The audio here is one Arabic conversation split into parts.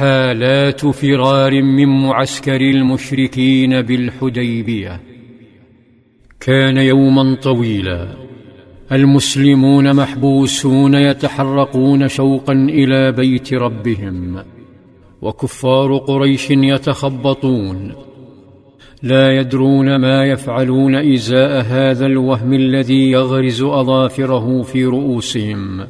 حالات فرار من معسكر المشركين بالحديبية. كان يوما طويلا. المسلمون محبوسون يتحرقون شوقا إلى بيت ربهم. وكفار قريش يتخبطون. لا يدرون ما يفعلون إزاء هذا الوهم الذي يغرز أظافره في رؤوسهم.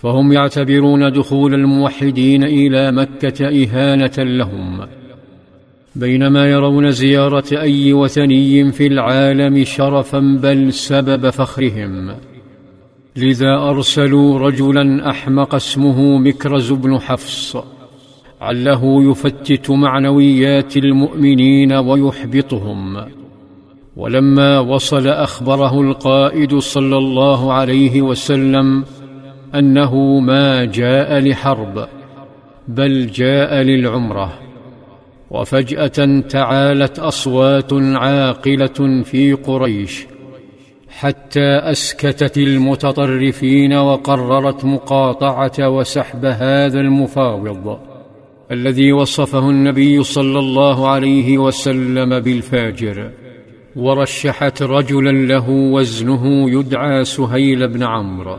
فهم يعتبرون دخول الموحدين إلى مكة إهانة لهم. بينما يرون زيارة أي وثني في العالم شرفا بل سبب فخرهم. لذا أرسلوا رجلا أحمق اسمه مكرز بن حفص عله يفتت معنويات المؤمنين ويحبطهم. ولما وصل أخبره القائد صلى الله عليه وسلم أنه ما جاء لحرب بل جاء للعمرة. وفجأة تعالت أصوات عاقلة في قريش حتى أسكتت المتطرفين وقررت مقاطعة وسحب هذا المفاوض الذي وصفه النبي صلى الله عليه وسلم بالفاجر. ورشحت رجلا له وزنه يدعى سهيل بن عمرو.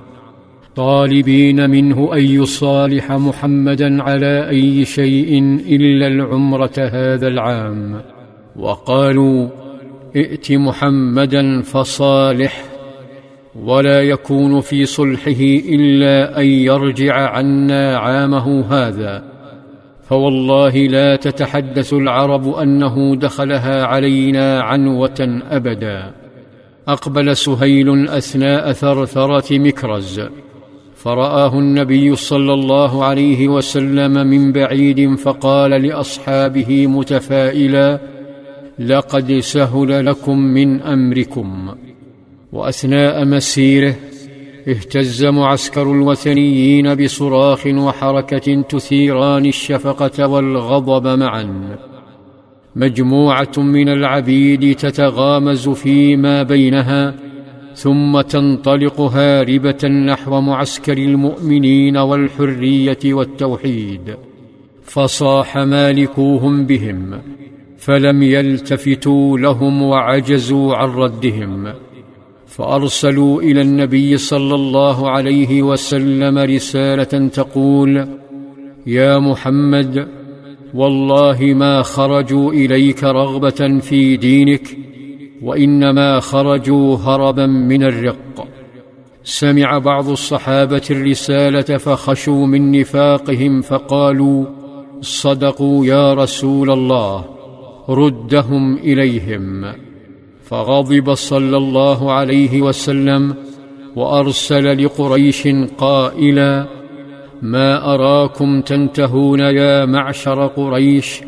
طالبين منه أن يصالح محمدا على أي شيء إلا العمرة هذا العام. وقالوا ائت محمدا فصالح ولا يكون في صلحه إلا أن يرجع عنا عامه هذا. فوالله لا تتحدث العرب أنه دخلها علينا عنوة ابدا. أقبل سهيل أثناء ثرثرة مكرز. فرآه النبي صلى الله عليه وسلم من بعيد فقال لأصحابه متفائلا لقد سهل لكم من أمركم. وأثناء مسيره اهتز معسكر الوثنيين بصراخ وحركة تثيران الشفقة والغضب معا. مجموعة من العبيد تتغامز فيما بينها ثم تنطلق هاربة نحو معسكر المؤمنين والحرية والتوحيد. فصاح مالكوهم بهم فلم يلتفتوا لهم وعجزوا عن ردهم. فأرسلوا إلى النبي صلى الله عليه وسلم رسالة تقول يا محمد والله ما خرجوا إليك رغبة في دينك وإنما خرجوا هربا من الرق. سمع بعض الصحابة الرسالة فخشوا من نفاقهم فقالوا صدقوا يا رسول الله ردهم إليهم. فغضب صلى الله عليه وسلم وأرسل لقريش قائلا ما أراكم تنتهون يا معشر قريش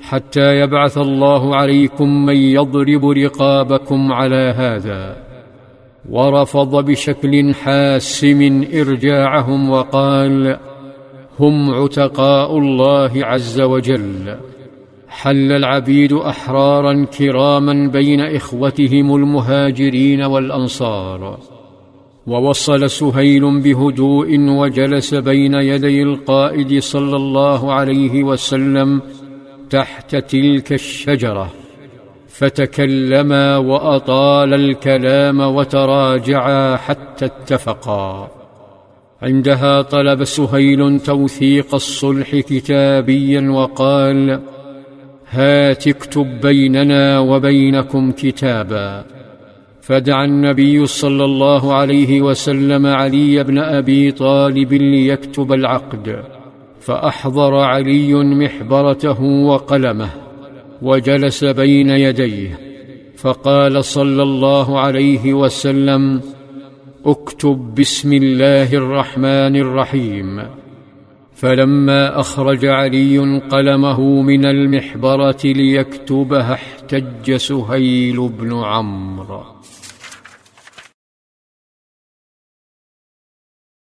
حتى يبعث الله عليكم من يضرب رقابكم على هذا ورفض بشكل حاسم إرجاعهم وقال هم عتقاء الله عز وجل. حل العبيد أحرارا كراما بين إخوتهم المهاجرين والأنصار. ووصل سهيل بهدوء وجلس بين يدي القائد صلى الله عليه وسلم تحت تلك الشجرة فتكلما وأطال الكلام وتراجعا حتى اتفقا. عندها طلب سهيل توثيق الصلح كتابيا وقال هات اكتب بيننا وبينكم كتابا. فدعا النبي صلى الله عليه وسلم علي بن أبي طالب ليكتب العقد. فأحضر علي محبرته وقلمه وجلس بين يديه فقال صلى الله عليه وسلم اكتب بسم الله الرحمن الرحيم فلما أخرج علي قلمه من المحبرة ليكتبها احتج سهيل بن عمرو.